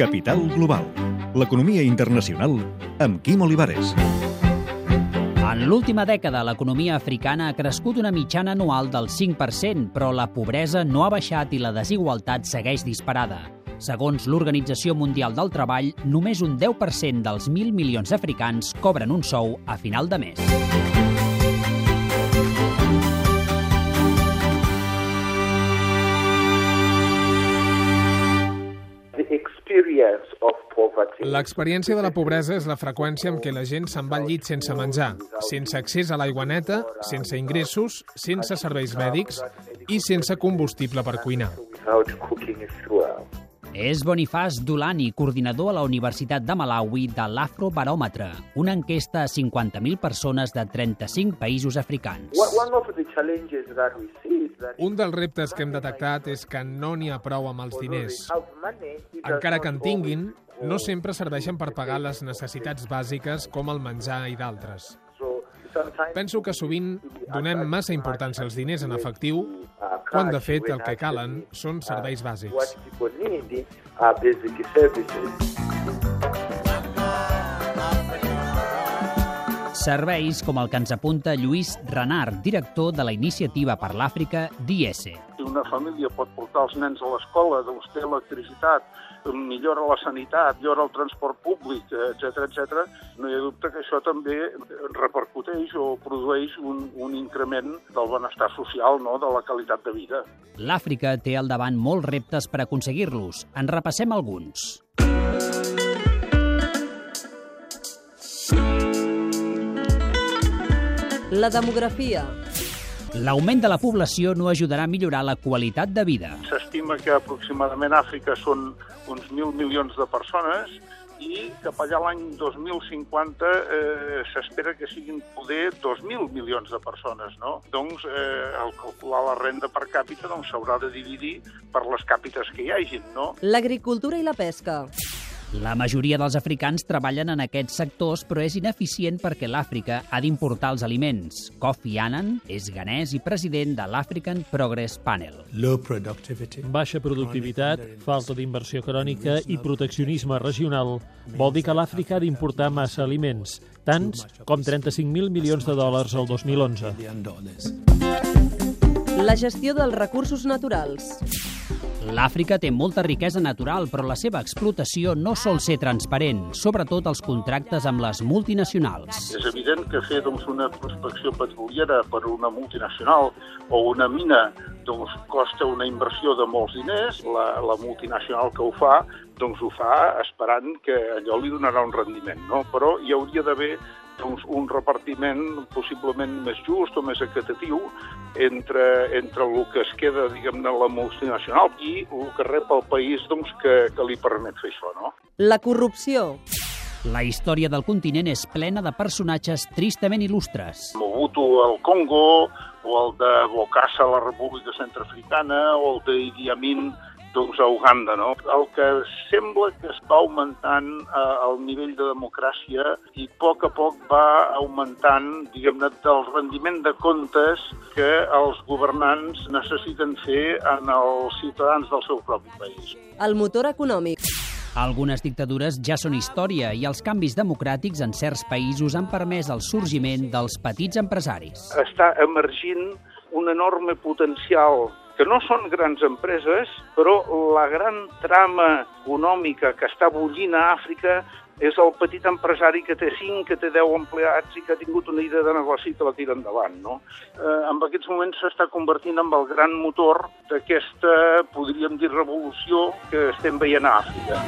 Capital Global. L'economia internacional amb Quim Olivares. En l'última dècada, l'economia africana ha crescut una mitjana anual del 5%, però la pobresa no ha baixat i la desigualtat segueix disparada. Segons l'Organització Mundial del Treball, només un 10% dels 1.000 milions d'africans cobren un sou a final de mes. L'experiència de la pobresa és la freqüència amb què la gent se'n va al llit sense menjar, sense accés a l'aigua neta, sense ingressos, sense serveis mèdics i sense combustible per cuinar. És Bonifaz Dulani, coordinador a la Universitat de Malawi de l'Afrobaròmetre, una enquesta a 50.000 persones de 35 països africans. Un dels reptes que hem detectat és que no n'hi ha prou amb els diners. Encara que en tinguin, no sempre serveixen per pagar les necessitats bàsiques com el menjar i d'altres. Penso que sovint donem massa importància als diners en efectiu quan de fet el que calen són serveis bàsics. Serveis com el que ens apunta Lluís Renard, director de la Iniciativa per l'Àfrica d'IS. Si una família pot portar els nens a l'escola, doncs té electricitat, millora la sanitat, millora el transport públic, etc etc. no hi ha dubte que això també repercuteix o produeix un, un increment del benestar social, no? de la qualitat de vida. L'Àfrica té al davant molts reptes per aconseguir-los. En repassem alguns. La demografia. L'augment de la població no ajudarà a millorar la qualitat de vida. S'estima que aproximadament a Àfrica són uns 1.000 milions de persones i cap allà l'any 2050 eh, s'espera que siguin poder 2.000 milions de persones, no? Doncs, eh, al calcular la renda per càpita, doncs s'haurà de dividir per les càpites que hi hagin, no? L'agricultura i la pesca. La majoria dels africans treballen en aquests sectors, però és ineficient perquè l'Àfrica ha d'importar els aliments. Kofi Annan és ganès i president de l'African Progress Panel. Baixa productivitat, falta d'inversió crònica i proteccionisme regional vol dir que l'Àfrica ha d'importar massa aliments, tants com 35.000 milions de dòlars el 2011. La gestió dels recursos naturals. L'Àfrica té molta riquesa natural, però la seva explotació no sol ser transparent, sobretot els contractes amb les multinacionals. És evident que fer doncs, una prospecció petroliera per una multinacional o una mina doncs, costa una inversió de molts diners. La, la multinacional que ho fa doncs ho fa esperant que allò li donarà un rendiment, no? però hi hauria d'haver doncs, un repartiment possiblement més just o més equitatiu entre, entre el que es queda, diguem-ne, la multinacional i el que rep el país doncs, que, que li permet fer això. No? La corrupció. La història del continent és plena de personatges tristament il·lustres. Mobutu al Congo, o el de Bokassa a la República Centrafricana, o el d'Idi Amin doncs a Uganda, no? El que sembla que es va augmentant eh, el nivell de democràcia i a poc a poc va augmentant, diguem-ne, del rendiment de comptes que els governants necessiten fer en els ciutadans del seu propi país. El motor econòmic. Algunes dictadures ja són història i els canvis democràtics en certs països han permès el sorgiment dels petits empresaris. Està emergint un enorme potencial que no són grans empreses, però la gran trama econòmica que està bullint a Àfrica és el petit empresari que té 5, que té 10 empleats i que ha tingut una idea de negoci que la tira endavant. No? Eh, en aquests moments s'està convertint en el gran motor d'aquesta, podríem dir, revolució que estem veient a Àfrica.